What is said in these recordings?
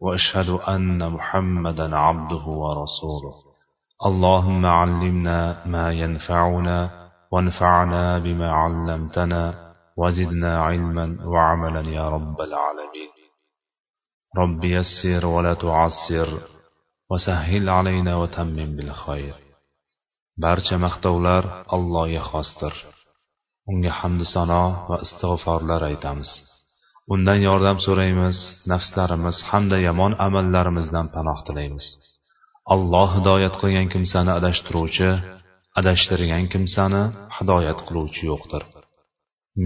وأشهد أن محمدا عبده ورسوله. اللهم علمنا ما ينفعنا وانفعنا بما علمتنا وزدنا علما وعملا يا رب العالمين. رب يسر ولا تعسر وسهل علينا وتمم بالخير. barcha maqtovlar allohga xosdir unga hamdu sano va istig'forlar aytamiz. Undan yordam so'raymiz nafslarimiz hamda yomon amallarimizdan panoh tilaymiz. Alloh hidoyat qilgan kimsani adashtiruvchi adashtirgan kimsani hidoyat qiluvchi yo'qdir.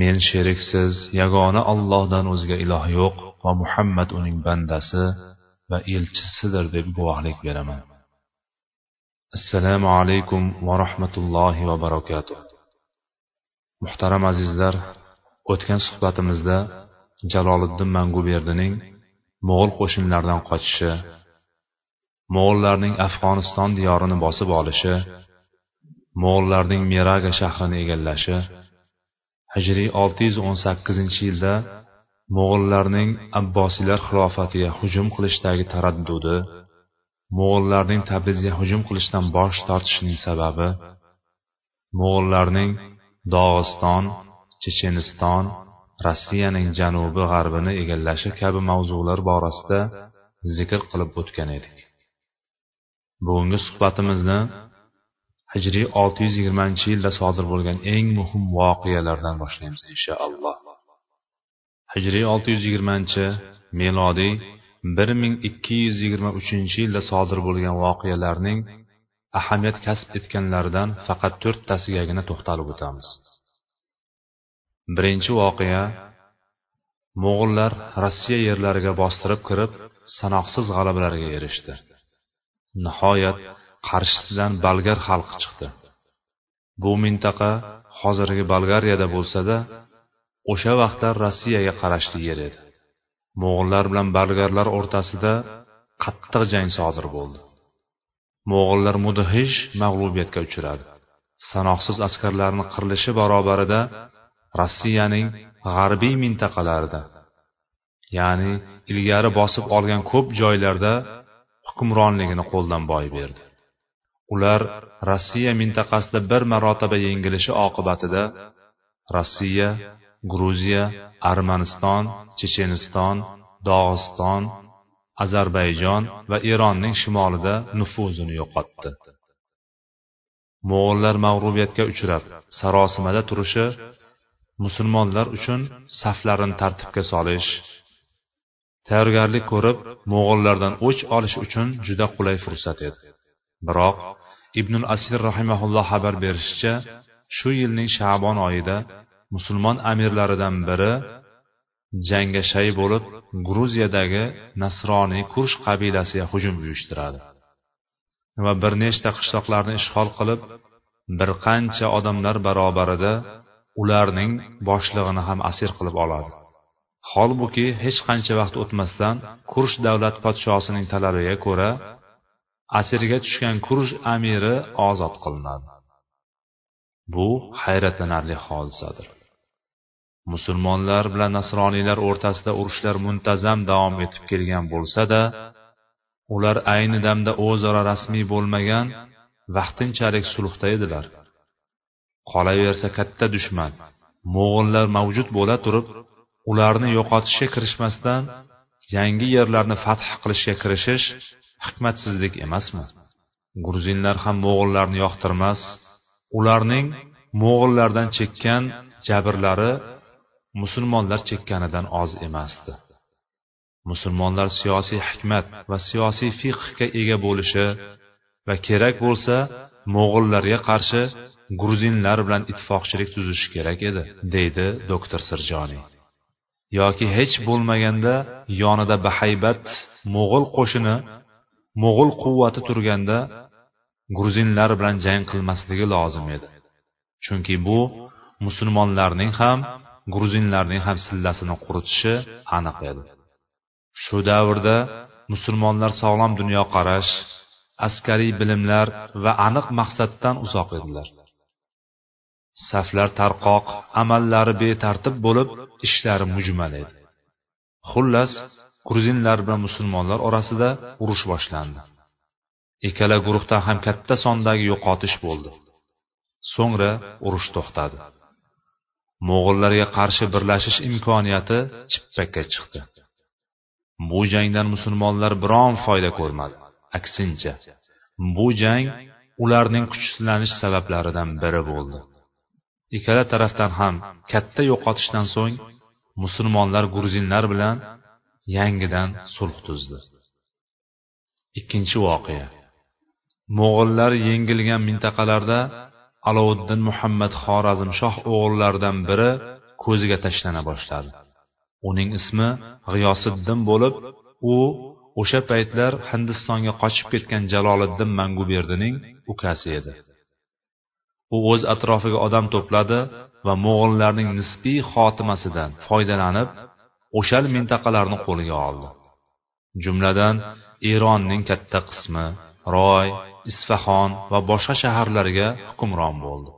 Men sheriksiz yagona ollohdan o'zga iloh yo'q va muhammad uning bandasi va elchisidir deb guvohlik beraman. Assalomu alaykum va rahmatullohi va barakatuh. Muhtaram azizlar o'tgan suhbatimizda jaloliddin manguberdining mo'g'ul qo'shinlaridan qochishi mo'g'ullarning afg'oniston diyorini bosib olishi mo'g'ullarning meraga shahrini egallashi hijriy 618 yilda mo'g'ullarning abbosiylar xilofatiga hujum qilishdagi taraddudi mo'g'ullarning tabrizga hujum qilishdan bosh tortishining sababi mo'g'ullarning dog'iston checheniston rossiyaning janubi g'arbini egallashi kabi mavzular borasida zikr qilib o'tgan edik. Bugungi suhbatimizni hijriy 620 yilda sodir bo'lgan eng muhim voqealardan boshlaymiz inshaalloh. Hijriy 620 melodiy bir ming ikki yuz yigirma uchinchi yilda sodir bo'lgan voqealarning ahamiyat kasb etganlaridan faqat to'rttasigagina to'xtalib o'tamiz. Birinchi voqea mo'g'ullar rossiya yerlariga bostirib kirib sanoqsiz g'alabalarga erishdi. Nihoyat qarshisidan bolgar xalqi chiqdi. Bu mintaqa hozirgi bolgariyada bo'lsada o'sha vaqtlar rossiyaga qarashli yer edi. Mo'g'ullar bilan bolgarlar o'rtasida qattiq jang sodir bo'ldi. Mo'g'ullar mudhish mag'lubiyatga uchradi. Sanoqsiz askarlarni qirilishi barobarida rossiyaning g'arbiy mintaqalarida ya'ni ilgari bosib olgan ko'p joylarda hukmronligini qo'ldan boy berdi. Ular rossiya mintaqasida bir marotaba yengilishi oqibatida rossiya gruziya armaniston checheniston dog'iston ozarbayjon va eronning shimolida nufuzini yo'qotdi. Mo'g'ullar mag'lubiyatga uchrab sarosimada turishi musulmonlar uchun saflarini tartibga solish. Tayyorgarlik ko'rib mo'g'ullardan o'ch olish uchun juda qulay fursat edi. Biroq ibnul asir rahimaulloh xabar berishicha shu yilning shabon oyida musulmon amirlaridan biri jangga shay bo'lib gruziyadagi nasroniy kursh qabilasiga hujum uyushtiradi. Va bir nechta qishloqlarni ishg'ol qilib bir qancha odamlar barobarida ularning boshlig'ini ham asir qilib oladi. Holbuki hech qancha vaqt o'tmasdan kursh davlat podshosining talabiga ko'ra asirga tushgan kursh amiri ozod qilinadi. Bu hayratlanarli hodisadir. Musulmonlar bilan nasroniylar o'rtasida urushlar muntazam davom etib kelgan bo'lsa-da, ular ayni damda o'zaro rasmiy bo'lmagan vaqtinchalik sulhda edilar. Qolaversa katta dushman. Mo'g'ullar mavjud bo'la turib, ularni yo'qotishga kirishmasdan yangi yerlarni fath qilishga kirishish hikmatsizlik emasmi? Gruzinlar ham mo'g'ullarni yoqtirmas, ularning mo'g'ullardan chekkan jabrlari musulmonlar chekkanidan oz emasdi. Musulmonlar siyosiy hikmat va siyosiy fiqhga ega bo'lishi va kerak bo'lsa mo'g'ullarga qarshi gruzinlar bilan ittifoqchilik tuzishi kerak edi deydi doktor sirjoniy. Yoki hech bo'lmaganda yonida bahaybat mo'g'ul qo'shini mo'g'ul quvvati turganda gruzinlar bilan jang qilmasligi lozim edi. Chunki bu musulmonlarning ham gruzinlarning ham sillasini quritishi aniq edi. Shu davrda musulmonlar sog'lom dunyoqarash askariy bilimlar va aniq maqsaddan uzoq edilar. Saflar tarqoq amallari betartib bo'lib ishlari mujmal edi. Xullas gruzinlar bilan musulmonlar orasida urush boshlandi. Ikkala guruhda ham katta sondagi yo'qotish bo'ldi. So'ngra urush to'xtadi. Mo'g'ullarga qarshi birlashish imkoniyati chippakka chiqdi. Bu jangdan musulmonlar biron foyda ko'rmadi. Aksincha bu jang ularning kuchsizlanish sabablaridan biri bo'ldi. Ikkala tarafdan ham katta yo'qotishdan so'ng musulmonlar gruzinlar bilan yangidan sulh tuzdi. Ikkinchi voqea. Mo'g'illar yengilgan mintaqalarda alovuddin muhammad xorazmshoh o'g'illaridan biri ko'ziga tashlana boshladi. Uning ismi g'iyosiddin bo'lib u o'sha paytlar hindistonga qochib ketgan jaloliddin manguberdining ukasi edi. U o'z atrofiga odam to'pladi va mo'g'ullarning nisbiy xotimasidan foydalanib o'shal mintaqalarni qo'lga oldi. Jumladan eronning katta qismi roy isfahon va boshqa shaharlarga hukmron bo'ldi.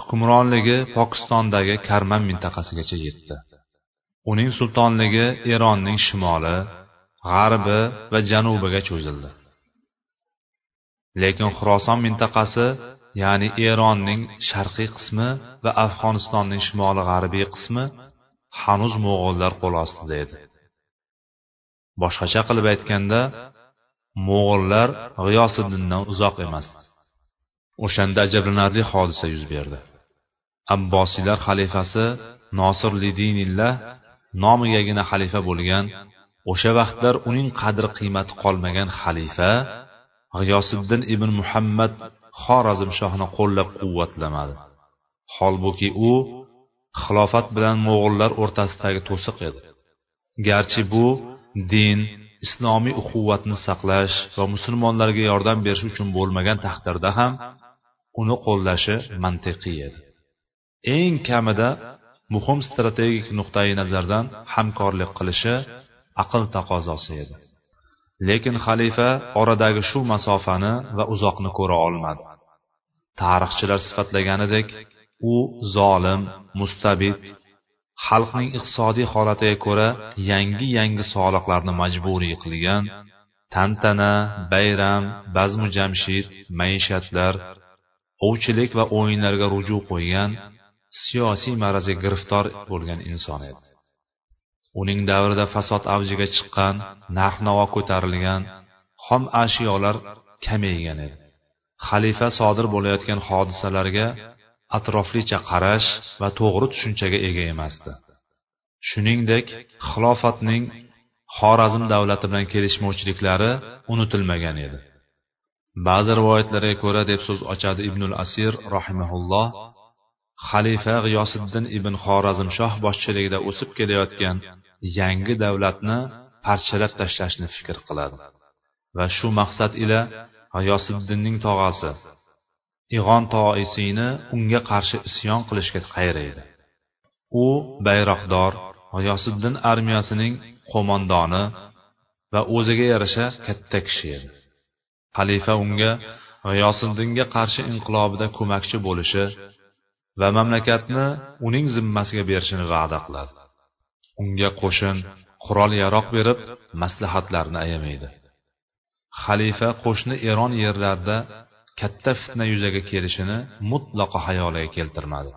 Hukmronligi pokistondagi karman mintaqasigacha yetdi. Uning sultonligi eronning shimoli g'arbi va janubiga cho'zildi. Lekin xuroson mintaqasi ya'ni eronning sharqiy qismi va afg'onistonning shimoli g'arbiy qismi hanuz mo'g'ullar qo'l ostida edi. Boshqacha qilib aytganda mo'g'ullar g'iyosiddindan uzoq emas. O'shanda ajablanarli hodisa yuz berdi. Abbosiylar xalifasi nosir lidinillah nomigagina xalifa bo'lgan o'sha vaqtlar uning qadr qiymati qolmagan xalifa g'iyosiddin ibn muhammad xorazm shohini qo'llab quvvatlamadi. Holbuki u xilofat bilan mo'g'ullar o'rtasidagi to'siq edi. Garchi bu din islomiy uquvvatni saqlash va musulmonlarga yordam berish uchun bo'lmagan taqdirda ham uni qo'llashi mantiqiy edi. Eng kamida muhim strategik nuqtai nazardan hamkorlik qilishi aql taqozosi edi. Lekin xalifa oradagi shu masofani va uzoqni ko'ra olmadi. Tarixchilar sifatlaganidek u zolim mustabid xalqning iqtisodiy holatiga ko'ra yangi yangi soliqlarni majburiy qilgan tantana bayram bazmu jamshid maishatlar ovchilik va o'yinlarga ruju qo'ygan siyosiy marazga giriftor bo'lgan inson edi. Uning davrida fasod avjiga chiqqan narx navo ko'tarilgan xom ashyolar kamaygan edi. Xalifa sodir bo'layotgan hodisalarga atroflicha qarash va to'g'ri tushunchaga ega emasdi. Shuningdek xilofatning xorazm davlati bilan kelishmovchiliklari unutilmagan edi. Ba'zi rivoyatlarga ko'ra deb so'z ochadi ibnul asir rahimaulloh xalifa g'iyosiddin ibn xorazmshoh boshchiligida o'sib kelayotgan yangi davlatni parchalab tashlashni fikr qiladi. Va shu maqsad ila g'iyosiddinning tog'asi ig'on toisiyni unga qarshi isyon qilishga qayraydi. U bayroqdor g'iyosiddin armiyasining qo'mondoni va o'ziga yarasha katta kishi edi. Xalifa unga g'iyosiddinga qarshi inqilobida ko'makchi bo'lishi va mamlakatni uning zimmasiga berishini va'da qiladi. Unga qo'shin qurol yaroq berib maslahatlarni ayamaydi. Xalifa qo'shni eron yerlarida katta fitna yuzaga kelishini mutlaqo hayoliga keltirmadi.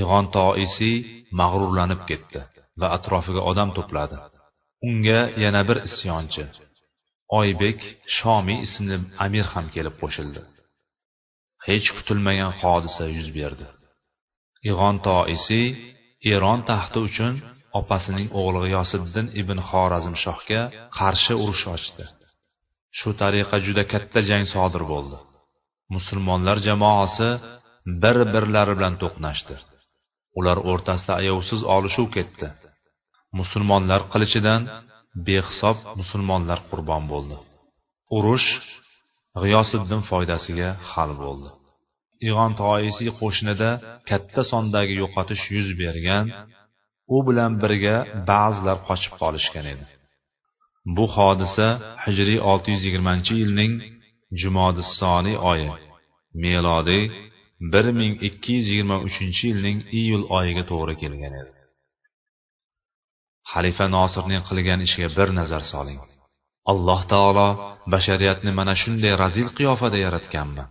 Ig'on toisiy mag'rurlanib ketdi va atrofiga odam to'pladi. Unga yana bir isyonchi oybek shomiy ismli amir ham kelib qo'shildi. Hech kutilmagan hodisa yuz berdi. Ig'on toisiy eron taxti uchun opasining o'g'li yosiddin ibn xorazmshohga qarshi urush ochdi. Shu tariqa juda katta jang sodir bo'ldi. Musulmonlar jamoasi bir birlari bilan to'qnashdi. Ular o'rtasida ayovsiz olishuv ketdi. Musulmonlar qilichidan behisob musulmonlar qurbon bo'ldi. Urush g'iyosiddin foydasiga hal bo'ldi. Ig'on toisiy qo'shnida katta sondagi yo'qotish yuz bergan u bilan birga ba'zilar qochib qolishgan edi. Bu hodisa hijriy 620 yilning jumodissoniy oyi melodiy 1223 yilning iyul oyiga to'g'ri kelgan edi. Xalifa nosirning qilgan ishiga bir nazar soling. Alloh taolo bashariyatni mana shunday razil qiyofada yaratganmi?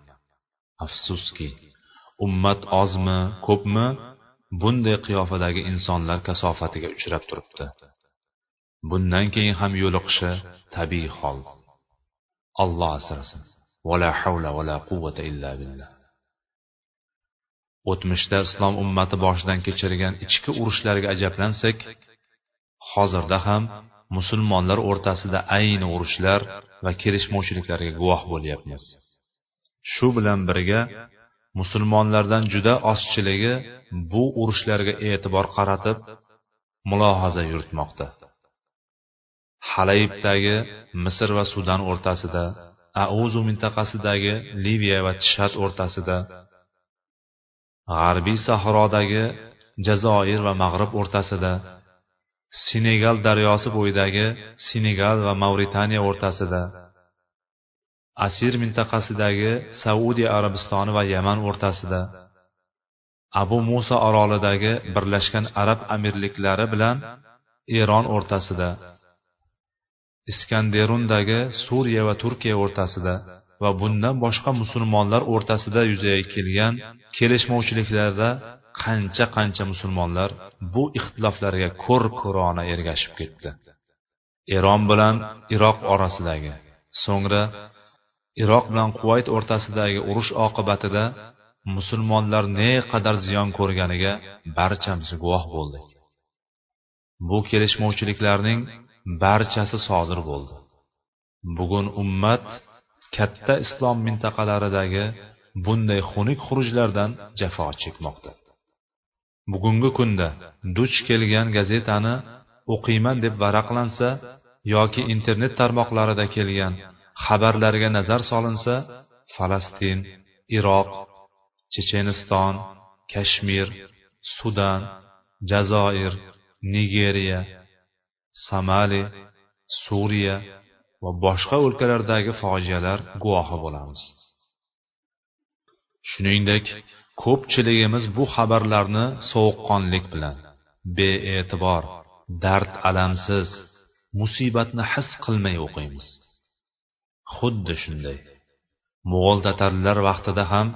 Afsuski ummat ozmi ko'pmi? Bunday qiyofadagi insonlar kasofatiga uchrab turibdi. Bundan keyin ham yo'liqishi tabiiy hol. Alloh asrasin. Vala havla vala quvvata illa billah. O'tmishda islom ummati boshidan kechirgan ichki urushlarga ajablansak hozirda ham musulmonlar o'rtasida ayni urushlar va kelishmovchiliklarga guvoh bo'lyapmiz. Shu bilan birga musulmonlardan juda ozchiligi bu urushlarga e'tibor qaratib mulohaza yuritmoqda. Halaybdagi misr va sudan o'rtasida auzu mintaqasidagi liviya va tishat o'rtasida g'arbiy sahrodagi jazoir va mag'rib o'rtasida senegal daryosi bo'yidagi senegal va mavritaniya o'rtasida asir mintaqasidagi saudiya arabistoni va yaman o'rtasida abu muso orolidagi birlashgan arab amirliklari bilan eron o'rtasida iskanderundagi suriya va turkiya o'rtasida va bundan boshqa musulmonlar o'rtasida yuzaga kelgan kelishmovchiliklarda qancha qancha musulmonlar bu ixtiloflarga ko'r ko'rona ergashib ketdi. Eron bilan iroq orasidagi so'ngra iroq bilan quvayt o'rtasidagi urush oqibatida musulmonlar ne qadar ziyon ko'rganiga barchamiz guvoh bo'ldik. Bu kelishmovchiliklarning barchasi sodir bo'ldi. Bugun ummat katta islom mintaqalaridagi bunday xunuk xurujlardan jafo chekmoqda. Bugungi kunda duch kelgan gazetani o'qiyman deb varaqlansa yoki internet tarmoqlarida kelgan xabarlarga nazar solinsa falastin iroq checheniston kashmir sudan jazoir nigeriya somali suriya va boshqa o'lkalardagi fojialar guvohi bo'lamiz. Shuningdek ko'pchiligimiz bu xabarlarni sovuqqonlik bilan bee'tibor dard alamsiz musibatni his qilmay o'qiymiz. Xuddi shunday. Mo'g'ul tatarlar vaqtida ham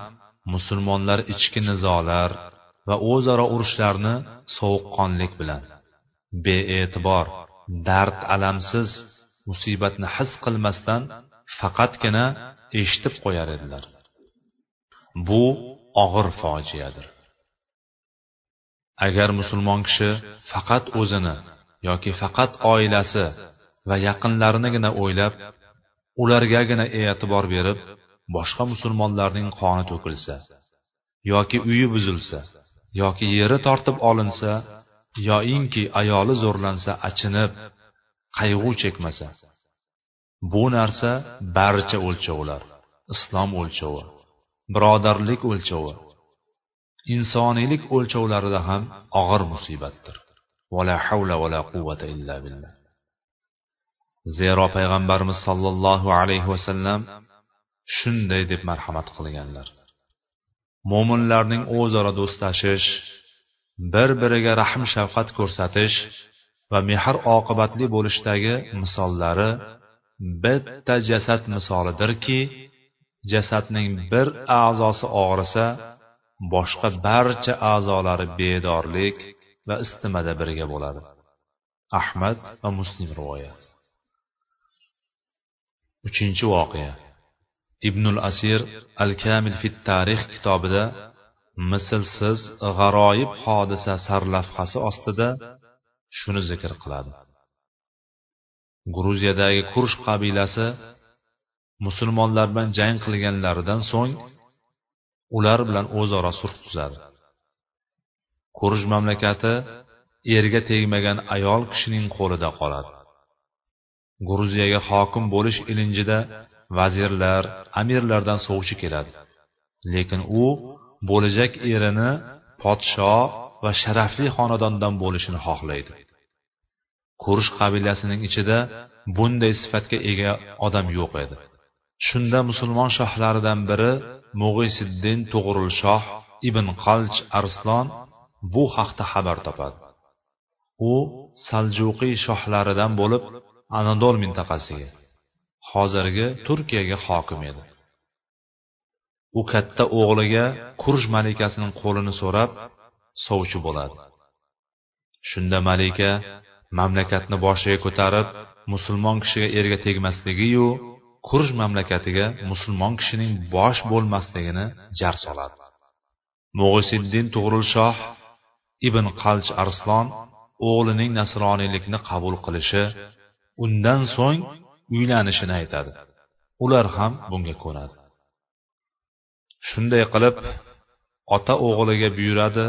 musulmonlar ichki nizolar va o'zaro urushlarni sovuqqonlik bilan bee'tibor dard alamsiz musibatni his qilmasdan faqatgina eshitib qo'yar edilar. Bu og'ir fojiadir. Agar musulmon kishi faqat o'zini yoki faqat oilasi va yaqinlarinigina o'ylab ulargagina e'tibor berib boshqa musulmonlarning qoni to'kilsa yoki uyi buzilsa yoki yeri tortib olinsa yoinki ayoli zo'rlansa achinib qayg'u chekmasa bu narsa barcha o'lchovlar islom o'lchovi birodarlik o'lchovi insoniylik o'lchovlarida ham og'ir musibatdir. Vala havla vala quvvata illa billah. Zero payg'ambarimiz sollallohu alayhi vasallam shunday deb marhamat qilganlar. Mo'minlarning o'zaro do'stlashish bir biriga rahm shafqat ko'rsatish va mehr oqibatli bo'lishdagi misollari bitta jasad misolidirki jasadning bir a'zosi og'risa boshqa barcha a'zolari bedorlik va istimada birga bo'ladi. Ahmad va muslim rivoyati uchinchi voqea. Ibnul asir al kamil fit tarix kitobida mislsiz g'aroyib hodisa sarlavhasi ostida shuni zikr qiladi. Gruziyadagi kursh qabilasi musulmonlar bilan jang qilganlaridan so'ng ular bilan o'zaro sulh tuzadi. Kurj mamlakati erga tegmagan ayol kishining qo'lida qoladi. Gruziyaga hokim bo'lish ilinjida vazirlar amirlardan sovchi keladi. Lekin u bo'lajak erini podsho va sharafli xonadondan bo'lishini xohlaydi. Ko'rish qabilasining ichida bunday sifatga ega odam yo'q edi. Shunda musulmon shohlaridan biri mug'isiddin shoh ibn qalch arslon bu haqda xabar topadi. U saljuqiy shohlaridan bo'lib anadol mintaqasiga. Hozirgi turkiyaga hokim edi. U katta o'g'liga kurj malikasining qo'lini so'rab sovchi bo'ladi. Shunda malika mamlakatni boshiga ko'tarib musulmon kishiga erga tegmasligiyu kurj mamlakatiga musulmon kishining bosh bo'lmasligini jar soladi. Mo'g'isiddin tug'rilshoh ibn qalch arslon o'g'lining nasroniylikni qabul qilishi undan so'ng uylanishini aytadi. Ular ham bunga ko'nadi. Shunday qilib ota o'g'liga buyuradi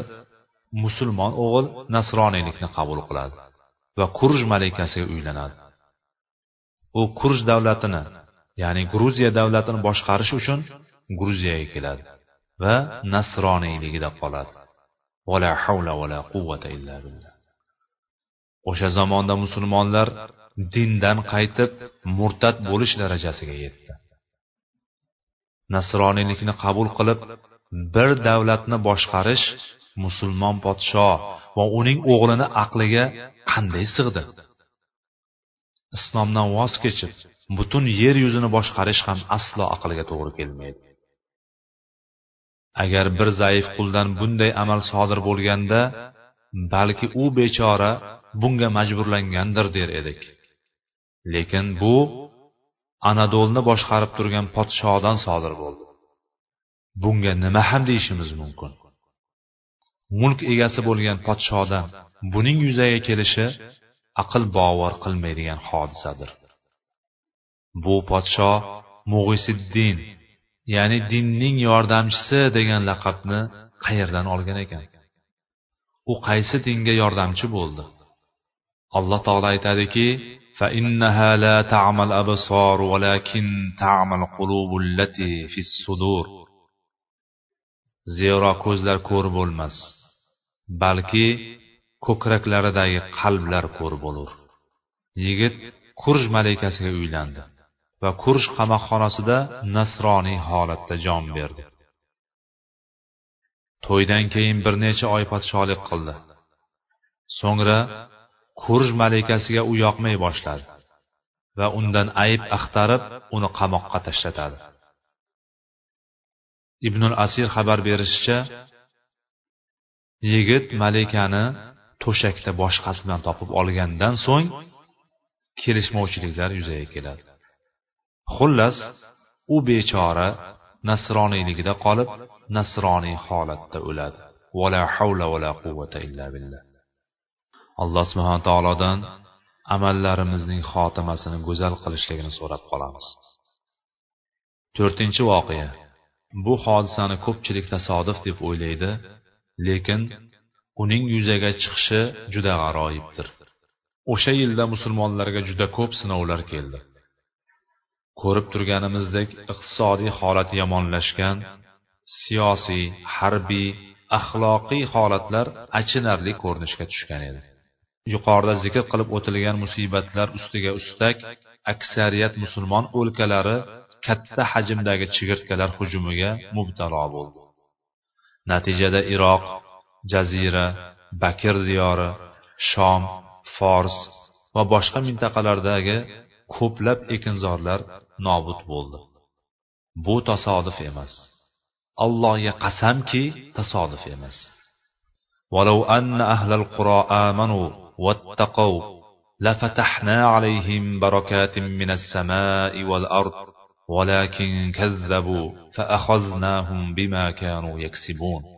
musulmon o'g'il nasroniylikni qabul qiladi va kurj malikasiga uylanadi. U kurj davlatini ya'ni gruziya davlatini boshqarish uchun gruziyaga keladi va nasroniyligida qoladi. Vala havla vala quvvata illa billah. O'sha zamonda musulmonlar dindan qaytib murtad bo'lish darajasiga yetdi. Nasroniylikni qabul qilib bir davlatni boshqarish musulmon podsho va uning o'g'lini aqliga qanday sig'di? Islomdan voz kechib butun yer yuzini boshqarish ham aslo aqlga to'g'ri kelmaydi. Agar bir zaif quldan bunday amal sodir bo'lganda balki u bechora bunga majburlangandir der edik. Lekin bu anadolni boshqarib turgan podshodan sodir bo'ldi. Bunga nima ham deyishimiz mumkin? Mulk egasi bo'lgan podshodan buning yuzaga kelishi aql bovar qilmaydigan hodisadir. Bu podsho mug'isiddin ya'ni dinning yordamchisi degan laqabni qayerdan olgan ekan? U qaysi dinga yordamchi bo'ldi? Alloh taolo aytadiki فإنها لا تعمى الأبصار ولكن تعمى القلوب التي في الصدور zero ko'zlar ko'r bo'lmas balki ko'kraklaridagi qalblar ko'r bo'lur yigit kurj malikasiga uylandi va kurj qamoqxonasida nasroniy holatda jon berdi to'ydan keyin bir necha oy podsholik qildi so'ngra kurj malikasiga u yoqmay boshladi va undan ayb axtarib uni qamoqqa tashlatadi. Ibnul asir xabar berishicha yigit malikani to'shakda boshqasi bilan topib olgandan so'ng kelishmovchiliklar yuzaga keladi. Xullas u bechora nasroniyligida qolib nasroniy holatda o'ladi. Vala havla vala quvvata illa billah. Alloh subhana taolodan amallarimizning xotimasini go'zal qilishligini so'rab qolamiz. To'rtinchi voqea. Bu hodisani ko'pchilik tasodif deb o'ylaydi lekin uning yuzaga chiqishi juda g'aroyibdir. O'sha yilda musulmonlarga juda ko'p sinovlar keldi. Ko'rib turganimizdek iqtisodiy holat yomonlashgan siyosiy harbiy axloqiy holatlar achinarli ko'rinishga tushgan edi. yuqorida zikr qilib o'tilgan musibatlar ustiga ustak aksariyat musulmon o'lkalari katta hajmdagi chigirtkalar hujumiga mubtalo bo'ldi natijada iroq jazira bakir diyori shom fors va boshqa mintaqalardagi ko'plab ekinzorlar nobud bo'ldi bu tasodif emas allohga qasamki tasodif emas ولو أن أهل القرى آمنوا واتقوا لفتحنا عليهم بركات من السماء والأرض ولكن كذبوا فأخذناهم بما كانوا يكسبون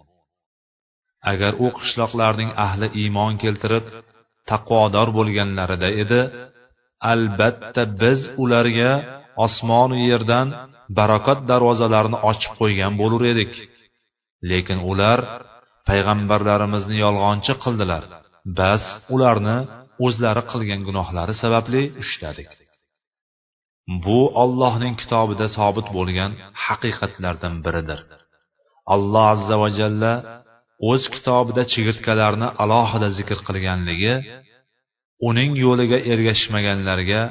agar u qishloqlarning ahli iymon keltirib taqvodor bo'lganlarida edi albatta biz ularga osmonu yerdan barokat darvozalarini ochib qo'ygan bo'lur edik lekin ular payg'ambarlarimizni yolg'onchi qildilar Bas ularni o'zlari qilgan gunohlari sababli ushladik. Bu ollohning kitobida sobit bo'lgan haqiqatlardan biridir. Alloh azza va jalla o'z kitobida chigirtkalarni alohida zikr qilganligi uning yo'liga ergashmaganlarga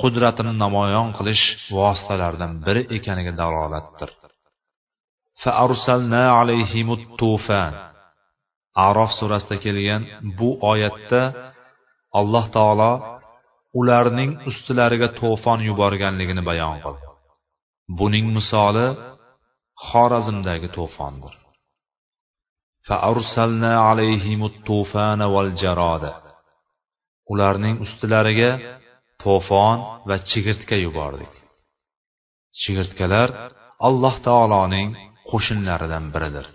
qudratini namoyon qilish vositalaridan biri ekaniga dalolatdir. Arof surasida kelgan bu oyatda alloh taolo ularning ustilariga to'fon yuborganligini bayon qildi. Buning misoli xorazmdagi to'fondir. Ularning ustilariga to'fon va chigirtka yubordik. Chigirtkalar alloh taoloning qo'shinlaridan biridir.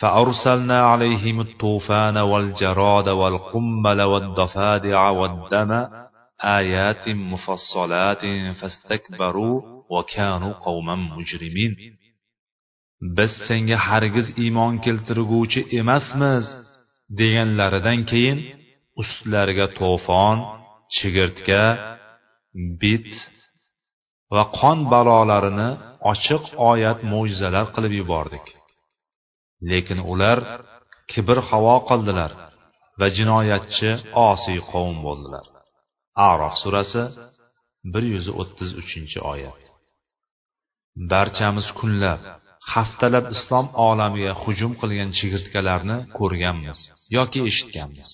فأرسلنا عليهم الطوفان والجراد والقمل والضفادع والدم آيات مفصلات فاستكبروا وكانوا قوما مجرمين biz senga hargiz iymon keltirguvchi emasmiz deganlaridan keyin ustlariga to'fon chigirtka bit va qon balolarini ochiq oyat mo'jizalar qilib yubordik Lekin ular kibr havo qildilar va jinoyatchi osiy qavm bo'ldilar. Arof surasi bir yuz o'ttiz uchinchi oyat. Barchamiz kunlab haftalab islom olamiga hujum qilgan chigirtkalarni ko'rganmiz yoki eshitganmiz.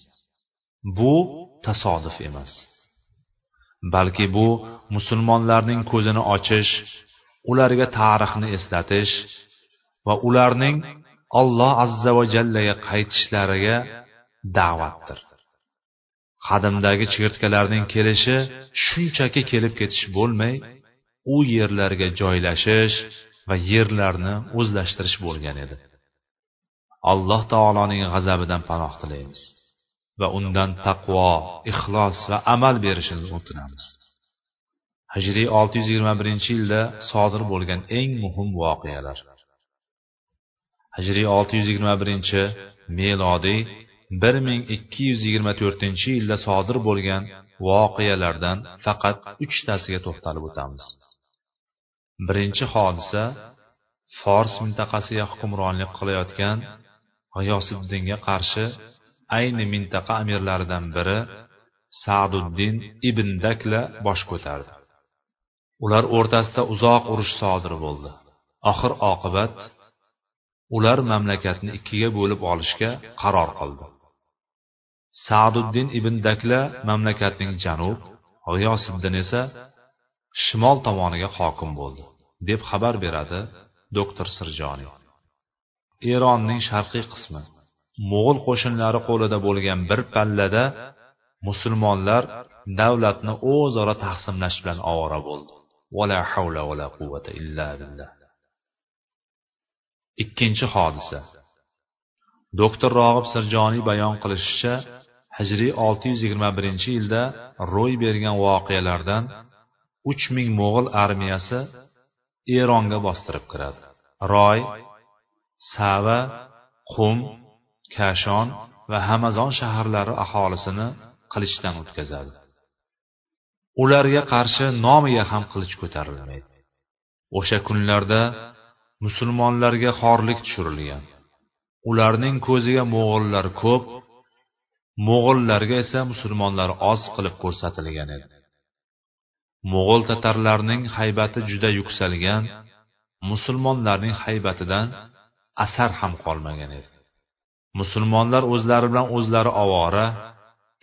Bu tasodif emas. Balki bu musulmonlarning ko'zini ochish ularga tarixni eslatish va ularning olloh azza va jallaga qaytishlariga da'vatdir. Qadimdagi chigirtkalarning kelishi shunchaki kelib ketish bo'lmay u yerlarga joylashish va yerlarni o'zlashtirish bo'lgan edi. Alloh taoloning g'azabidan panoh tilaymiz va undan taqvo ixlos va amal berishini o'tinamiz hijriy 621 yilda sodir bo'lgan eng muhim voqealar. Hijriy 621 melodiy 1224 yilda sodir bo'lgan voqealardan faqat uchtasiga to'xtalib o'tamiz. Birinchi hodisa fors mintaqasiga hukmronlik qilayotgan g'iyosiddinga qarshi ayni mintaqa amirlaridan biri saduddin ibn dakla bosh ko'tardi. Ular o'rtasida uzoq urush sodir bo'ldi. Oxir oqibat ular mamlakatni ikkiga bo'lib olishga qaror qildi. Saduddin ibn dakla mamlakatning janub g'iyosiddin esa shimol tomoniga hokim bo'ldi deb xabar beradi doktor sirjoniy. Eronning sharqiy qismi mo'g'ul qo'shinlari qo'lida bo'lgan bir pallada musulmonlar davlatni o'zaro taqsimlash bilan ovora bo'ldi. Vala havla vala quvvata illa billah. Ikkinchi hodisa. Doktor rog'ib sirjoniy bayon qilishicha hijriy 621 yilda ro'y bergan voqealardan 3000 ming mo'g'ul armiyasi eronga bostirib kiradi. Roy sava qum kashon va hamazon shaharlari aholisini qilichdan o'tkazadi. Ularga qarshi nomiga ham qilich ko'tarilmaydi. O'sha kunlarda musulmonlarga xorlik tushirilgan. Ularning ko'ziga mo'g'ullar ko'p mo'g'illarga esa musulmonlar oz qilib ko'rsatilgan edi. Mo'g'ul tatarlarning haybati juda yuksalgan musulmonlarning haybatidan asar ham qolmagan edi. Musulmonlar o'zlari bilan o'zlari ovora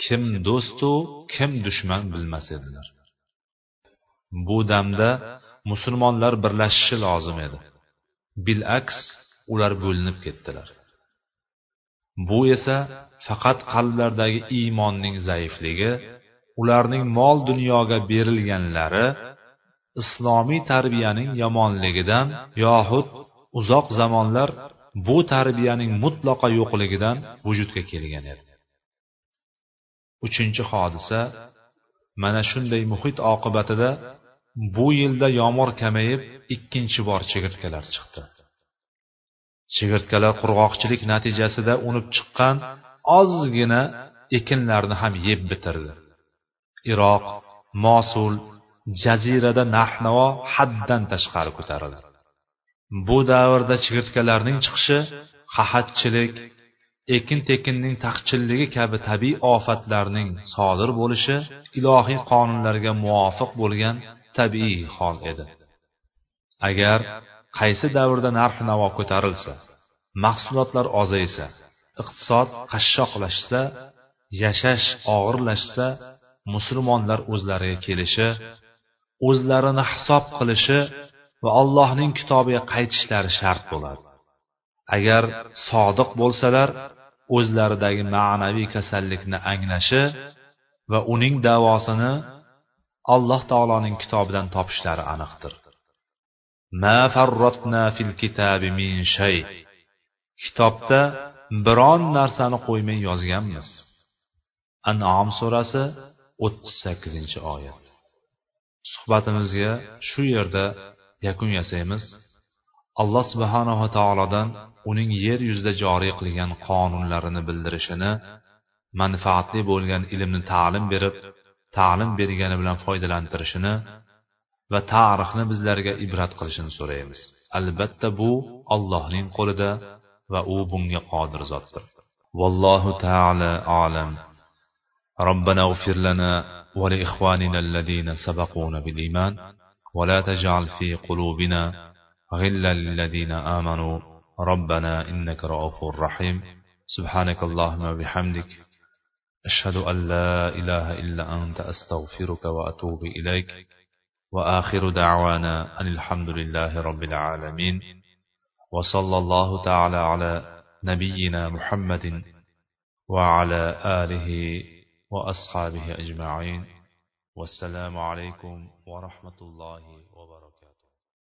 kim do'stu kim dushman bilmas edilar. Bu damda musulmonlar birlashishi lozim edi. Bilaks ular bo'linib ketdilar. Bu esa faqat qalblardagi iymonning zaifligi ularning mol dunyoga berilganlari islomiy tarbiyaning yomonligidan yoxud uzoq zamonlar bu tarbiyaning mutlaqo yo'qligidan vujudga kelgan edi. Uchinchi hodisa mana shunday muhit oqibatida bu yilda yomg'ir kamayib ikkinchi bor chigirtkalar chiqdi. Chigirtkalar qurg'oqchilik natijasida unib chiqqan ozgina ekinlarni ham yeb bitirdi. Iroq mosul jazirada narx navo haddan tashqari ko'tarildi. Bu davrda chigirtkalarning chiqishi qahatchilik ekin tekinning taqchilligi kabi tabiiy ofatlarning sodir bo'lishi ilohiy qonunlarga muvofiq bo'lgan tabiiy hol edi. Agar qaysi davrda narx navo ko'tarilsa mahsulotlar ozaysa iqtisod qashshoqlashsa yashash og'irlashsa musulmonlar o'zlariga kelishi o'zlarini hisob qilishi va allohning kitobiga qaytishlari shart bo'ladi. Agar sodiq bo'lsalar o'zlaridagi ma'naviy kasallikni anglashi va uning davosini alloh taoloning kitobidan topishlari aniqdir. Ma farrotna fil kitabi min shay. Kitobda biron narsani qo'ymay yozganmiz. Anom surasi o'ttiz sakkizinchi oyat. Suhbatimizga shu yerda yakun yasaymiz. Alloh subhanava taolodan uning yer yuzida joriy qilgan qonunlarini bildirishini manfaatli bo'lgan ilmni ta'lim berib ta'lim bergani bilan foydalantirishini va tarixni bizlarga ibrat qilishini so'raymiz albatta bu allohning qo'lida va u bunga qodir zotdir vallohu taala olam ربنا اغفر لنا ولإخواننا الذين سبقونا بالإيمان ولا تجعل في قلوبنا غلا للذين آمنوا ربنا إنك رؤوف رحيم سبحانك اللهم وبحمدك أشهد أن لا إله إلا أنت أستغفرك وأتوب إليك. وآخر دعوانا أن الحمد لله رب العالمين. وصلى الله تعالى على نبينا محمد وعلى آله وأصحابه أجمعين. والسلام عليكم ورحمة الله